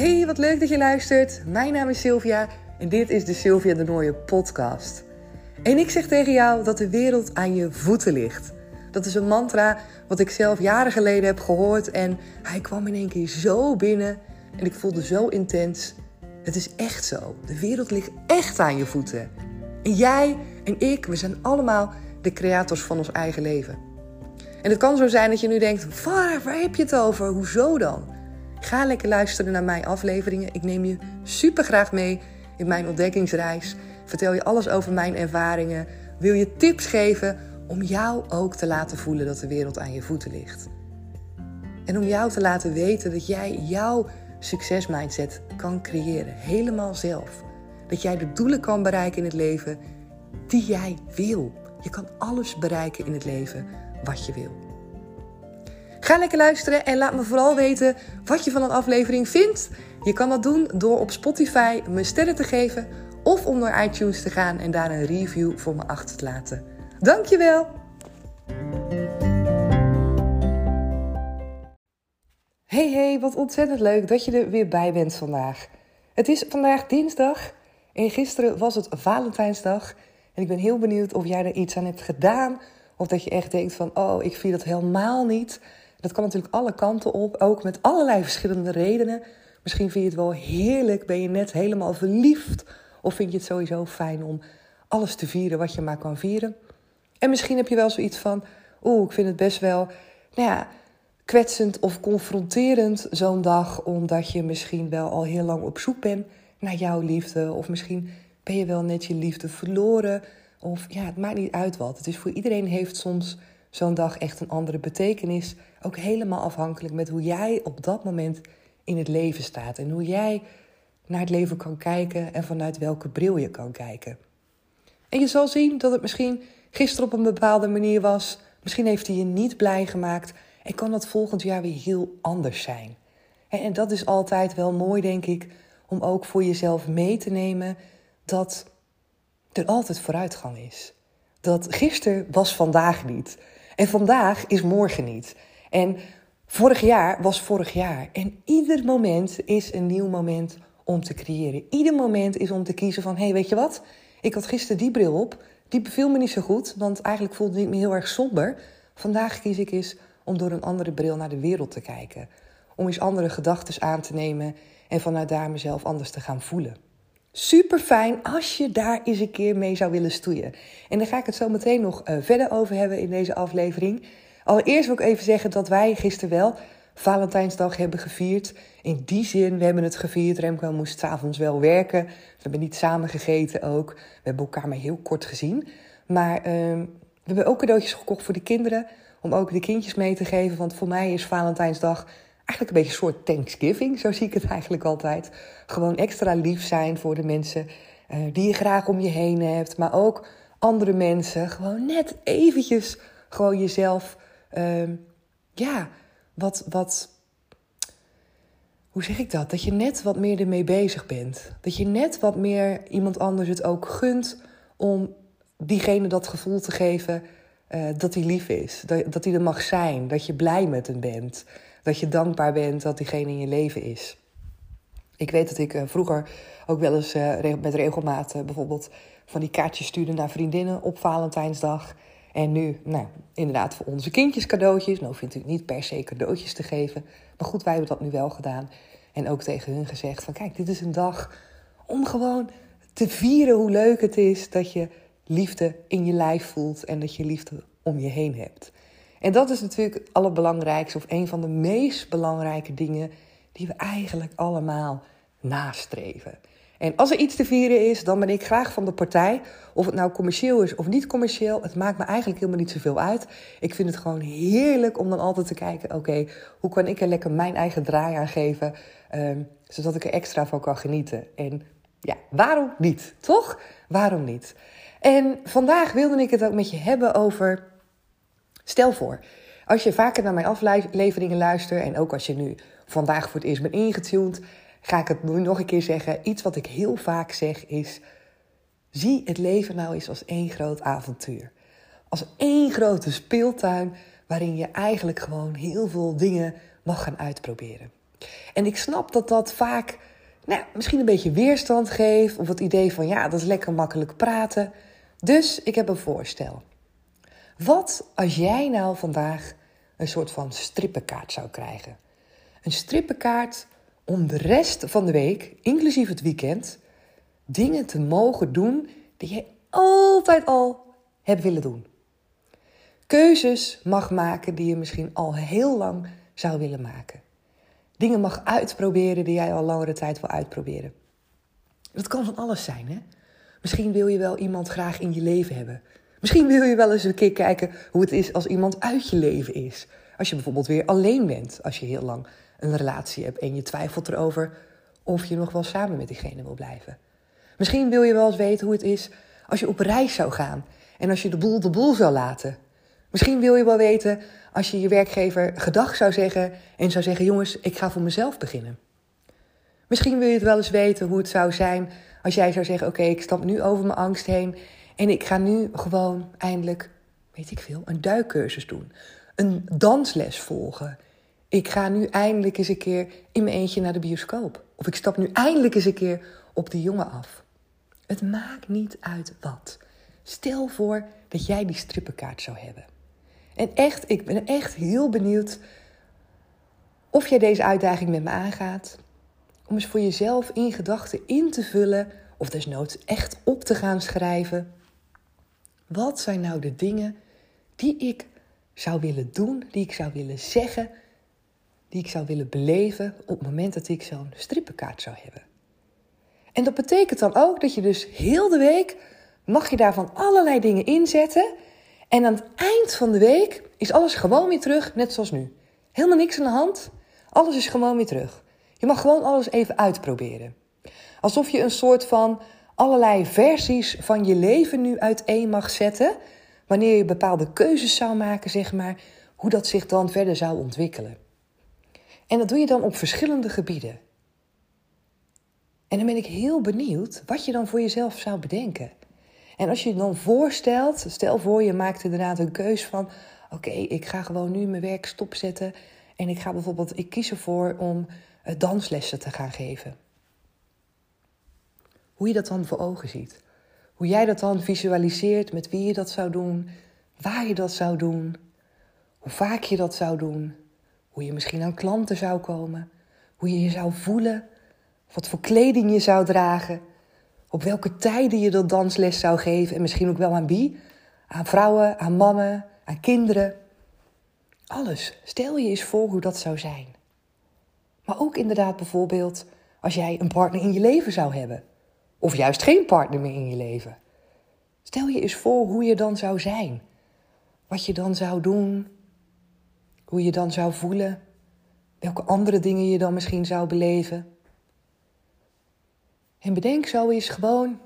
Hey, wat leuk dat je luistert. Mijn naam is Sylvia en dit is de Sylvia de Nooie podcast. En ik zeg tegen jou dat de wereld aan je voeten ligt. Dat is een mantra wat ik zelf jaren geleden heb gehoord en hij kwam in één keer zo binnen en ik voelde zo intens. Het is echt zo. De wereld ligt echt aan je voeten. En jij en ik, we zijn allemaal de creators van ons eigen leven. En het kan zo zijn dat je nu denkt: waar, waar heb je het over? Hoezo dan? Ga lekker luisteren naar mijn afleveringen. Ik neem je super graag mee in mijn ontdekkingsreis. Vertel je alles over mijn ervaringen. Wil je tips geven om jou ook te laten voelen dat de wereld aan je voeten ligt. En om jou te laten weten dat jij jouw succesmindset kan creëren, helemaal zelf. Dat jij de doelen kan bereiken in het leven die jij wil. Je kan alles bereiken in het leven wat je wil. Ga lekker luisteren en laat me vooral weten wat je van een aflevering vindt. Je kan dat doen door op Spotify me sterren te geven of om naar iTunes te gaan en daar een review voor me achter te laten. Dankjewel! Hey hey, wat ontzettend leuk dat je er weer bij bent vandaag. Het is vandaag dinsdag en gisteren was het Valentijnsdag. En ik ben heel benieuwd of jij er iets aan hebt gedaan. Of dat je echt denkt van, oh, ik vier dat helemaal niet. Dat kan natuurlijk alle kanten op, ook met allerlei verschillende redenen. Misschien vind je het wel heerlijk, ben je net helemaal verliefd. Of vind je het sowieso fijn om alles te vieren wat je maar kan vieren. En misschien heb je wel zoiets van, oeh, ik vind het best wel, nou ja, kwetsend of confronterend zo'n dag, omdat je misschien wel al heel lang op zoek bent naar jouw liefde. Of misschien ben je wel net je liefde verloren. Of ja, het maakt niet uit wat. Het is voor iedereen heeft soms zo'n dag echt een andere betekenis. Ook helemaal afhankelijk met hoe jij op dat moment in het leven staat. En hoe jij naar het leven kan kijken en vanuit welke bril je kan kijken. En je zal zien dat het misschien gisteren op een bepaalde manier was. Misschien heeft hij je niet blij gemaakt. En kan dat volgend jaar weer heel anders zijn. En dat is altijd wel mooi, denk ik, om ook voor jezelf mee te nemen dat er altijd vooruitgang is. Dat gisteren was vandaag niet. En vandaag is morgen niet. En vorig jaar was vorig jaar. En ieder moment is een nieuw moment om te creëren. Ieder moment is om te kiezen van... hé, hey, weet je wat? Ik had gisteren die bril op. Die beviel me niet zo goed, want eigenlijk voelde ik me heel erg somber. Vandaag kies ik eens om door een andere bril naar de wereld te kijken. Om eens andere gedachten aan te nemen en vanuit daar mezelf anders te gaan voelen. Super fijn als je daar eens een keer mee zou willen stoeien. En daar ga ik het zo meteen nog uh, verder over hebben in deze aflevering. Allereerst wil ik even zeggen dat wij gisteren wel Valentijnsdag hebben gevierd. In die zin, we hebben het gevierd. Remco moest s'avonds wel werken. We hebben niet samen gegeten ook. We hebben elkaar maar heel kort gezien. Maar uh, we hebben ook cadeautjes gekocht voor de kinderen. Om ook de kindjes mee te geven. Want voor mij is Valentijnsdag eigenlijk een beetje een soort Thanksgiving. Zo zie ik het eigenlijk altijd. Gewoon extra lief zijn voor de mensen uh, die je graag om je heen hebt. Maar ook andere mensen. Gewoon net eventjes gewoon jezelf... Uh, ja, wat, wat, hoe zeg ik dat? Dat je net wat meer ermee bezig bent. Dat je net wat meer iemand anders het ook gunt om diegene dat gevoel te geven uh, dat hij lief is. Dat, dat hij er mag zijn. Dat je blij met hem bent. Dat je dankbaar bent dat diegene in je leven is. Ik weet dat ik uh, vroeger ook wel eens uh, met regelmaat bijvoorbeeld van die kaartjes stuurde naar vriendinnen op Valentijnsdag. En nu, nou, inderdaad voor onze kindjes cadeautjes. Nou vindt u niet per se cadeautjes te geven. Maar goed, wij hebben dat nu wel gedaan. En ook tegen hun gezegd van kijk, dit is een dag om gewoon te vieren hoe leuk het is dat je liefde in je lijf voelt en dat je liefde om je heen hebt. En dat is natuurlijk het allerbelangrijkste of een van de meest belangrijke dingen die we eigenlijk allemaal nastreven. En als er iets te vieren is, dan ben ik graag van de partij. Of het nou commercieel is of niet commercieel, het maakt me eigenlijk helemaal niet zoveel uit. Ik vind het gewoon heerlijk om dan altijd te kijken: oké, hoe kan ik er lekker mijn eigen draai aan geven, um, zodat ik er extra van kan genieten. En ja, waarom niet? Toch? Waarom niet? En vandaag wilde ik het ook met je hebben over. Stel voor, als je vaker naar mijn afleveringen luistert en ook als je nu vandaag voor het eerst bent ingetuned, ga ik het nog een keer zeggen. Iets wat ik heel vaak zeg is: zie het leven nou eens als één groot avontuur. Als één grote speeltuin waarin je eigenlijk gewoon heel veel dingen mag gaan uitproberen. En ik snap dat dat vaak nou, misschien een beetje weerstand geeft. Of het idee van ja, dat is lekker makkelijk praten. Dus ik heb een voorstel. Wat als jij nou vandaag een soort van strippenkaart zou krijgen? Een strippenkaart om de rest van de week, inclusief het weekend, dingen te mogen doen die je altijd al hebt willen doen. Keuzes mag maken die je misschien al heel lang zou willen maken. Dingen mag uitproberen die jij al langere tijd wil uitproberen. Dat kan van alles zijn, hè? Misschien wil je wel iemand graag in je leven hebben. Misschien wil je wel eens een keer kijken hoe het is als iemand uit je leven is. Als je bijvoorbeeld weer alleen bent, als je heel lang een relatie hebt en je twijfelt erover of je nog wel samen met diegene wil blijven. Misschien wil je wel eens weten hoe het is als je op reis zou gaan en als je de boel de boel zou laten. Misschien wil je wel weten als je je werkgever gedag zou zeggen en zou zeggen: Jongens, ik ga voor mezelf beginnen. Misschien wil je het wel eens weten hoe het zou zijn als jij zou zeggen: Oké, ik stap nu over mijn angst heen en ik ga nu gewoon eindelijk, weet ik veel, een duikcursus doen, een dansles volgen. Ik ga nu eindelijk eens een keer in mijn eentje naar de bioscoop. Of ik stap nu eindelijk eens een keer op de jongen af. Het maakt niet uit wat. Stel voor dat jij die strippenkaart zou hebben. En echt, ik ben echt heel benieuwd of jij deze uitdaging met me aangaat. Om eens voor jezelf in gedachten in te vullen, of desnoods echt op te gaan schrijven. Wat zijn nou de dingen die ik zou willen doen, die ik zou willen zeggen, die ik zou willen beleven op het moment dat ik zo'n strippenkaart zou hebben? En dat betekent dan ook dat je dus heel de week mag je daarvan allerlei dingen inzetten. En aan het eind van de week is alles gewoon weer terug, net zoals nu. Helemaal niks aan de hand. Alles is gewoon weer terug. Je mag gewoon alles even uitproberen. Alsof je een soort van allerlei versies van je leven nu uiteen mag zetten. Wanneer je bepaalde keuzes zou maken, zeg maar, hoe dat zich dan verder zou ontwikkelen. En dat doe je dan op verschillende gebieden. En dan ben ik heel benieuwd wat je dan voor jezelf zou bedenken. En als je je dan voorstelt, stel voor je maakt inderdaad een keus van: oké, ik ga gewoon nu mijn werk stopzetten en ik ga bijvoorbeeld, ik kies ervoor om eh, danslessen te gaan geven. Hoe je dat dan voor ogen ziet. Hoe jij dat dan visualiseert, met wie je dat zou doen, waar je dat zou doen, hoe vaak je dat zou doen, hoe je misschien aan klanten zou komen, hoe je je zou voelen, wat voor kleding je zou dragen, op welke tijden je dat dansles zou geven en misschien ook wel aan wie? Aan vrouwen, aan mannen, aan kinderen. Alles. Stel je eens voor hoe dat zou zijn. Maar ook inderdaad bijvoorbeeld als jij een partner in je leven zou hebben. Of juist geen partner meer in je leven. Stel je eens voor hoe je dan zou zijn. Wat je dan zou doen. Hoe je dan zou voelen. Welke andere dingen je dan misschien zou beleven. En bedenk zo eens gewoon,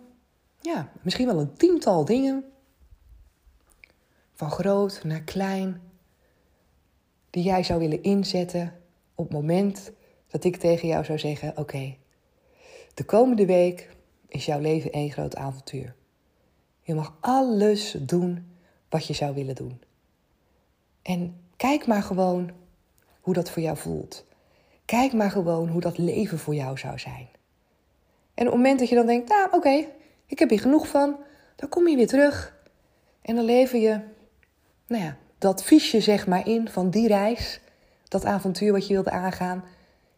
ja, misschien wel een tiental dingen. Van groot naar klein. Die jij zou willen inzetten op het moment dat ik tegen jou zou zeggen: Oké, de komende week is jouw leven één groot avontuur. Je mag alles doen wat je zou willen doen. En kijk maar gewoon hoe dat voor jou voelt. Kijk maar gewoon hoe dat leven voor jou zou zijn. En op het moment dat je dan denkt, nou oké, ik heb hier genoeg van, dan kom je weer terug. En dan lever je, nou ja, dat fiche zeg maar in van die reis, dat avontuur wat je wilde aangaan.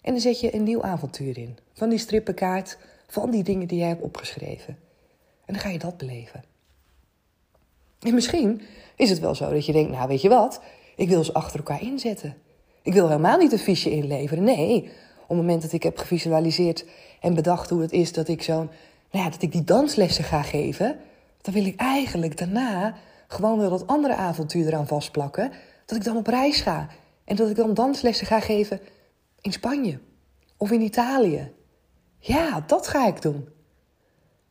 En dan zet je een nieuw avontuur in. Van die strippenkaart, van die dingen die jij hebt opgeschreven. En dan ga je dat beleven. En misschien is het wel zo dat je denkt, nou weet je wat, ik wil ze achter elkaar inzetten. Ik wil helemaal niet een fiche inleveren. Nee, op het moment dat ik heb gevisualiseerd en bedacht hoe het is dat ik zo'n, nou ja, dat ik die danslessen ga geven, dan wil ik eigenlijk daarna gewoon wel dat andere avontuur eraan vastplakken. Dat ik dan op reis ga en dat ik dan danslessen ga geven in Spanje of in Italië. Ja, dat ga ik doen.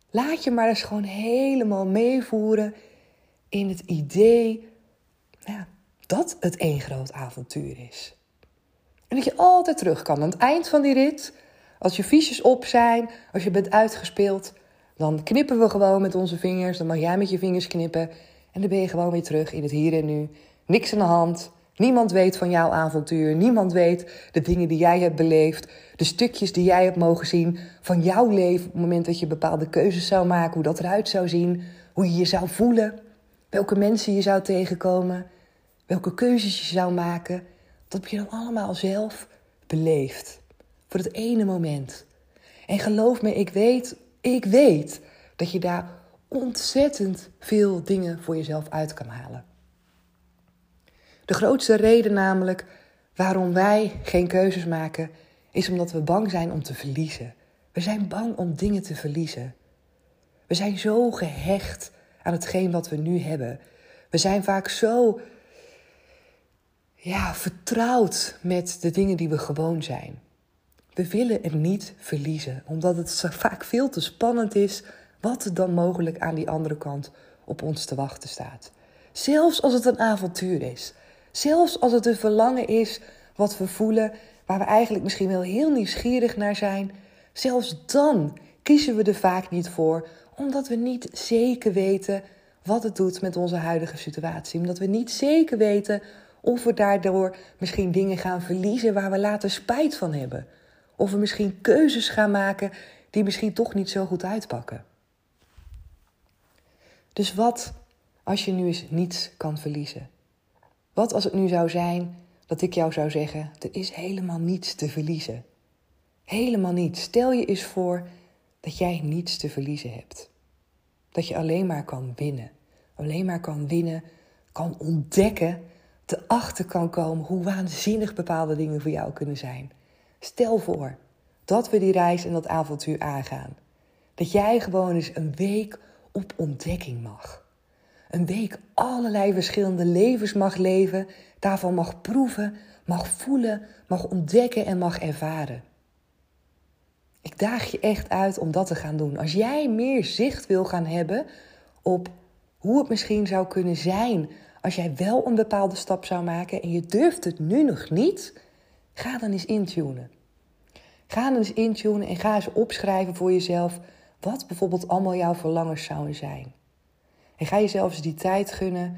Laat je maar eens gewoon helemaal meevoeren in het idee ja, dat het één groot avontuur is. En dat je altijd terug kan. Aan het eind van die rit als je fiches op zijn, als je bent uitgespeeld, dan knippen we gewoon met onze vingers. Dan mag jij met je vingers knippen. En dan ben je gewoon weer terug in het hier en nu. Niks aan de hand. Niemand weet van jouw avontuur. Niemand weet de dingen die jij hebt beleefd. De stukjes die jij hebt mogen zien van jouw leven. Op het moment dat je bepaalde keuzes zou maken. Hoe dat eruit zou zien. Hoe je je zou voelen. Welke mensen je zou tegenkomen. Welke keuzes je zou maken. Dat heb je dan allemaal zelf beleefd. Voor het ene moment. En geloof me, ik weet, ik weet dat je daar ontzettend veel dingen voor jezelf uit kan halen. De grootste reden namelijk waarom wij geen keuzes maken, is omdat we bang zijn om te verliezen. We zijn bang om dingen te verliezen. We zijn zo gehecht aan hetgeen wat we nu hebben. We zijn vaak zo ja, vertrouwd met de dingen die we gewoon zijn. We willen het niet verliezen, omdat het vaak veel te spannend is wat er dan mogelijk aan die andere kant op ons te wachten staat. Zelfs als het een avontuur is. Zelfs als het een verlangen is wat we voelen, waar we eigenlijk misschien wel heel nieuwsgierig naar zijn. Zelfs dan kiezen we er vaak niet voor, omdat we niet zeker weten wat het doet met onze huidige situatie. Omdat we niet zeker weten of we daardoor misschien dingen gaan verliezen waar we later spijt van hebben. Of we misschien keuzes gaan maken die misschien toch niet zo goed uitpakken. Dus wat als je nu eens niets kan verliezen? Wat als het nu zou zijn dat ik jou zou zeggen: er is helemaal niets te verliezen? Helemaal niets. Stel je eens voor dat jij niets te verliezen hebt. Dat je alleen maar kan winnen. Alleen maar kan winnen, kan ontdekken, te achter kan komen hoe waanzinnig bepaalde dingen voor jou kunnen zijn. Stel voor dat we die reis en dat avontuur aangaan. Dat jij gewoon eens een week op ontdekking mag. Een week allerlei verschillende levens mag leven, daarvan mag proeven, mag voelen, mag ontdekken en mag ervaren. Ik daag je echt uit om dat te gaan doen. Als jij meer zicht wil gaan hebben op hoe het misschien zou kunnen zijn als jij wel een bepaalde stap zou maken en je durft het nu nog niet, ga dan eens intunen. Ga dan eens intunen en ga eens opschrijven voor jezelf wat bijvoorbeeld allemaal jouw verlangens zouden zijn. En ga jezelf eens die tijd gunnen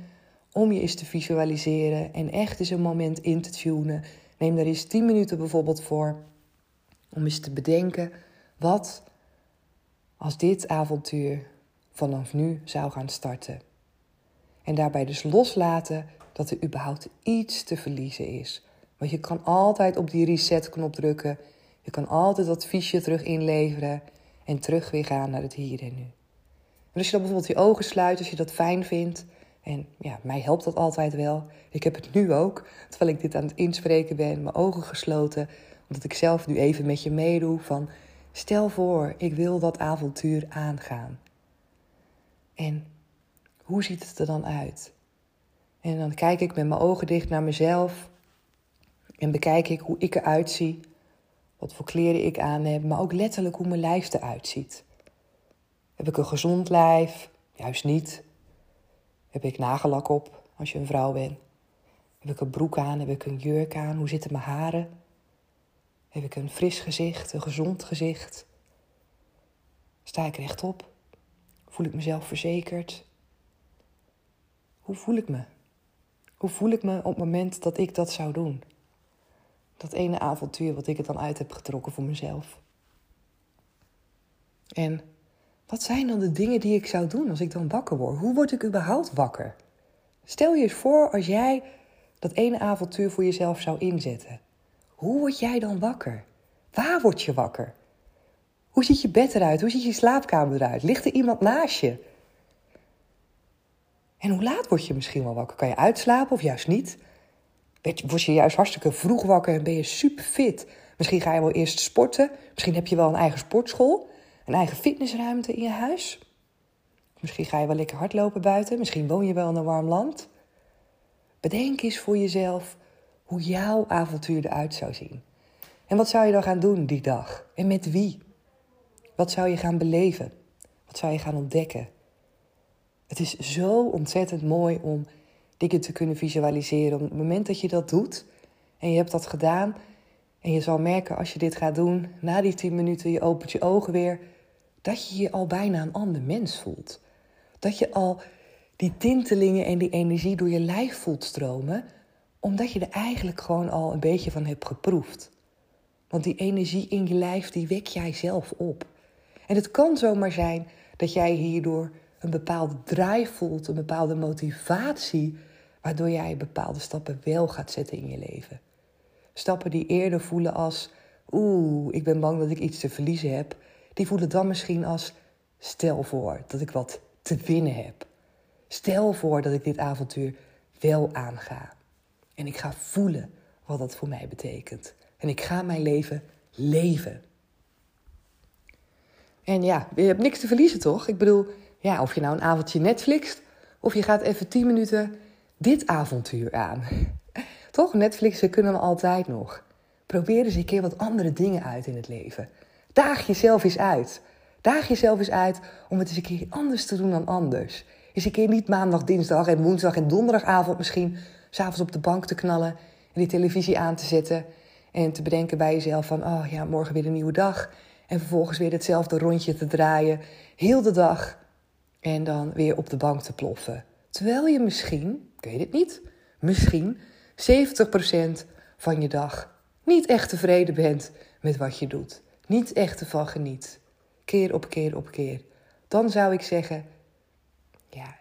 om je eens te visualiseren en echt eens een moment in te tunen. Neem daar eens 10 minuten bijvoorbeeld voor om eens te bedenken wat als dit avontuur vanaf nu zou gaan starten. En daarbij dus loslaten dat er überhaupt iets te verliezen is. Want je kan altijd op die reset-knop drukken. Je kan altijd dat fiche terug inleveren en terug weer gaan naar het hier en nu. En als je dan bijvoorbeeld je ogen sluit, als je dat fijn vindt. En ja, mij helpt dat altijd wel. Ik heb het nu ook, terwijl ik dit aan het inspreken ben, mijn ogen gesloten. Omdat ik zelf nu even met je meedoe van... Stel voor, ik wil dat avontuur aangaan. En hoe ziet het er dan uit? En dan kijk ik met mijn ogen dicht naar mezelf en bekijk ik hoe ik eruit zie, wat voor kleren ik aan heb, maar ook letterlijk hoe mijn lijf eruit ziet. Heb ik een gezond lijf? Juist niet. Heb ik nagellak op als je een vrouw bent? Heb ik een broek aan? Heb ik een jurk aan? Hoe zitten mijn haren? Heb ik een fris gezicht, een gezond gezicht? Sta ik rechtop? Voel ik mezelf verzekerd? Hoe voel ik me? Hoe voel ik me op het moment dat ik dat zou doen? Dat ene avontuur wat ik er dan uit heb getrokken voor mezelf. En wat zijn dan de dingen die ik zou doen als ik dan wakker word? Hoe word ik überhaupt wakker? Stel je eens voor als jij dat ene avontuur voor jezelf zou inzetten. Hoe word jij dan wakker? Waar word je wakker? Hoe ziet je bed eruit? Hoe ziet je slaapkamer eruit? Ligt er iemand naast je? En hoe laat word je misschien wel wakker? Kan je uitslapen of juist niet? Word je juist hartstikke vroeg wakker en ben je super fit? Misschien ga je wel eerst sporten. Misschien heb je wel een eigen sportschool. Een eigen fitnessruimte in je huis. Misschien ga je wel lekker hardlopen buiten. Misschien woon je wel in een warm land. Bedenk eens voor jezelf hoe jouw avontuur eruit zou zien. En wat zou je dan gaan doen die dag? En met wie? Wat zou je gaan beleven? Wat zou je gaan ontdekken? Het is zo ontzettend mooi om dingen te kunnen visualiseren. Op het moment dat je dat doet en je hebt dat gedaan, en je zal merken als je dit gaat doen, na die 10 minuten, je opent je ogen weer, dat je je al bijna een ander mens voelt. Dat je al die tintelingen en die energie door je lijf voelt stromen, Omdat je er eigenlijk gewoon al een beetje van hebt geproefd. Want die energie in je lijf, die wek jij zelf op. En het kan zomaar zijn dat jij hierdoor een bepaalde drive voelt, een bepaalde motivatie, waardoor jij bepaalde stappen wel gaat zetten in je leven. Stappen die eerder voelen als, oeh, ik ben bang dat ik iets te verliezen heb, die voelen dan misschien als, stel voor dat ik wat te winnen heb. Stel voor dat ik dit avontuur wel aanga. En ik ga voelen wat dat voor mij betekent. En ik ga mijn leven leven. En ja, je hebt niks te verliezen, toch? Ik bedoel, ja, of je nou een avondje Netflixt of je gaat even 10 minuten dit avontuur aan. Toch? Netflixen kunnen we altijd nog. Probeer eens een keer wat andere dingen uit in het leven. Daag jezelf eens uit. Daag jezelf eens uit om het eens een keer anders te doen dan anders. Eens een keer niet maandag, dinsdag en woensdag en donderdagavond misschien s'avonds op de bank te knallen en die televisie aan te zetten en te bedenken bij jezelf van, oh ja, morgen weer een nieuwe dag. En vervolgens weer hetzelfde rondje te draaien, heel de dag. En dan weer op de bank te ploffen. Terwijl je misschien, ik weet het niet, misschien 70% van je dag niet echt tevreden bent met wat je doet. Niet echt ervan geniet. Keer op keer op keer. Dan zou ik zeggen, ja,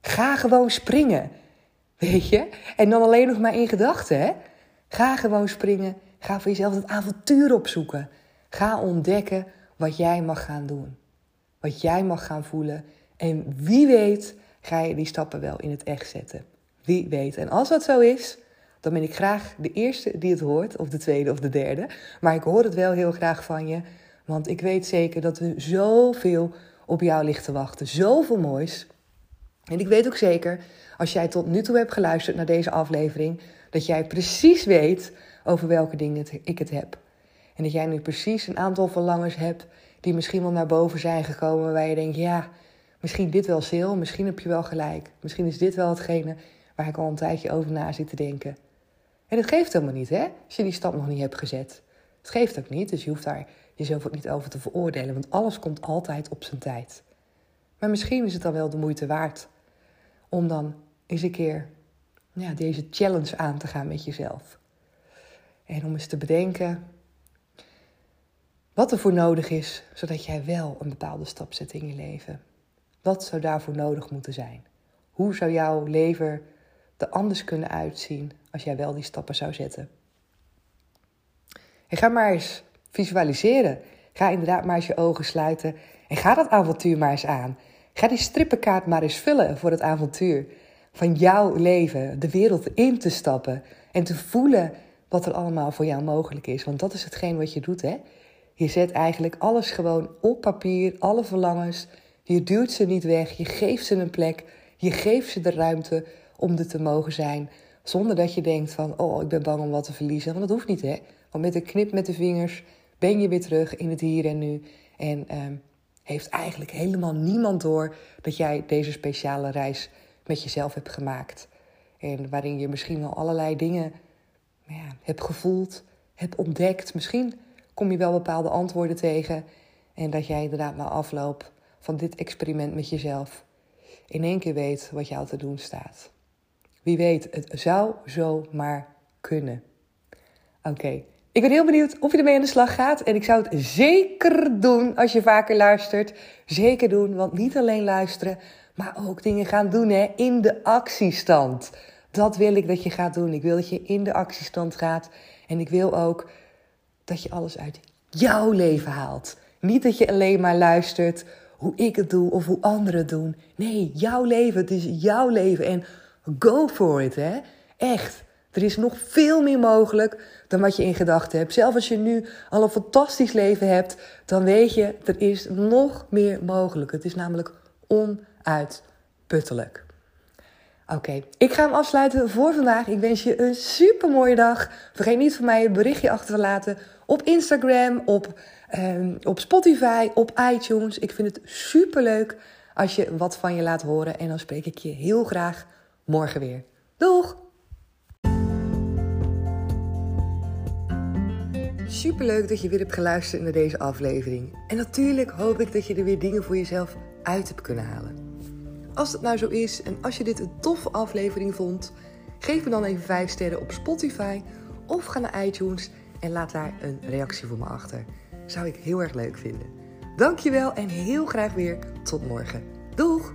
ga gewoon springen. Weet je? En dan alleen nog maar in gedachten, hè? Ga gewoon springen. Ga voor jezelf het avontuur opzoeken. Ga ontdekken wat jij mag gaan doen. Wat jij mag gaan voelen. En wie weet ga je die stappen wel in het echt zetten. Wie weet. En als dat zo is, dan ben ik graag de eerste die het hoort. Of de tweede of de derde. Maar ik hoor het wel heel graag van je. Want ik weet zeker dat er zoveel op jou ligt te wachten. Zoveel moois. En ik weet ook zeker, als jij tot nu toe hebt geluisterd naar deze aflevering, dat jij precies weet over welke dingen ik het heb. En dat jij nu precies een aantal verlangens hebt die misschien wel naar boven zijn gekomen, waar je denkt, ja, misschien dit wel zil, misschien heb je wel gelijk. Misschien is dit wel hetgene waar ik al een tijdje over na zit te denken. En het geeft helemaal niet, hè, als je die stap nog niet hebt gezet. Het geeft ook niet, dus je hoeft daar jezelf ook niet over te veroordelen, want alles komt altijd op zijn tijd. Maar misschien is het dan wel de moeite waard om dan eens een keer ja, deze challenge aan te gaan met jezelf. En om eens te bedenken wat er voor nodig is, zodat jij wel een bepaalde stap zet in je leven. Wat zou daarvoor nodig moeten zijn? Hoe zou jouw leven er anders kunnen uitzien als jij wel die stappen zou zetten? En ga maar eens visualiseren. Ga inderdaad maar eens je ogen sluiten en ga dat avontuur maar eens aan. Ga die strippenkaart maar eens vullen voor het avontuur van jouw leven, de wereld in te stappen en te voelen wat er allemaal voor jou mogelijk is. Want dat is hetgeen wat je doet, hè? Je zet eigenlijk alles gewoon op papier, alle verlangens. Je duwt ze niet weg, je geeft ze een plek, je geeft ze de ruimte om er te mogen zijn. Zonder dat je denkt van, oh, ik ben bang om wat te verliezen. Want dat hoeft niet, hè? Want met een knip met de vingers ben je weer terug in het hier en nu. En ehm, heeft eigenlijk helemaal niemand door dat jij deze speciale reis met jezelf hebt gemaakt. En waarin je misschien wel allerlei dingen ja, hebt gevoeld, hebt ontdekt. Misschien kom je wel bepaalde antwoorden tegen. En dat jij inderdaad na afloop van dit experiment met jezelf in één keer weet wat jou te doen staat. Wie weet, het zou zo maar kunnen. Oké, ik ben heel benieuwd of je ermee aan de slag gaat. En ik zou het zeker doen als je vaker luistert. Zeker doen, want niet alleen luisteren, maar ook dingen gaan doen hè, in de actiestand. Dat wil ik dat je gaat doen. Ik wil dat je in de actiestand gaat. En ik wil ook dat je alles uit jouw leven haalt. Niet dat je alleen maar luistert hoe ik het doe of hoe anderen het doen. Nee, jouw leven. Het is jouw leven. En go for it, hè. Echt. Er is nog veel meer mogelijk dan wat je in gedachten hebt. Zelfs als je nu al een fantastisch leven hebt, dan weet je, er is nog meer mogelijk. Het is namelijk onuitputtelijk. Oké, ik ga hem afsluiten voor vandaag. Ik wens je een super mooie dag. Vergeet niet van mij een berichtje achter te laten op Instagram, op, um, op Spotify, op iTunes. Ik vind het super leuk als je wat van je laat horen. En dan spreek ik je heel graag morgen weer. Doeg! Superleuk dat je weer hebt geluisterd naar deze aflevering. En natuurlijk hoop ik dat je er weer dingen voor jezelf uit hebt kunnen halen. Als het nou zo is en als je dit een toffe aflevering vond, Geef me dan even 5 sterren op Spotify of ga naar iTunes en laat daar een reactie voor me achter. Zou ik heel erg leuk vinden. Dankjewel en heel graag weer tot morgen. Doeg!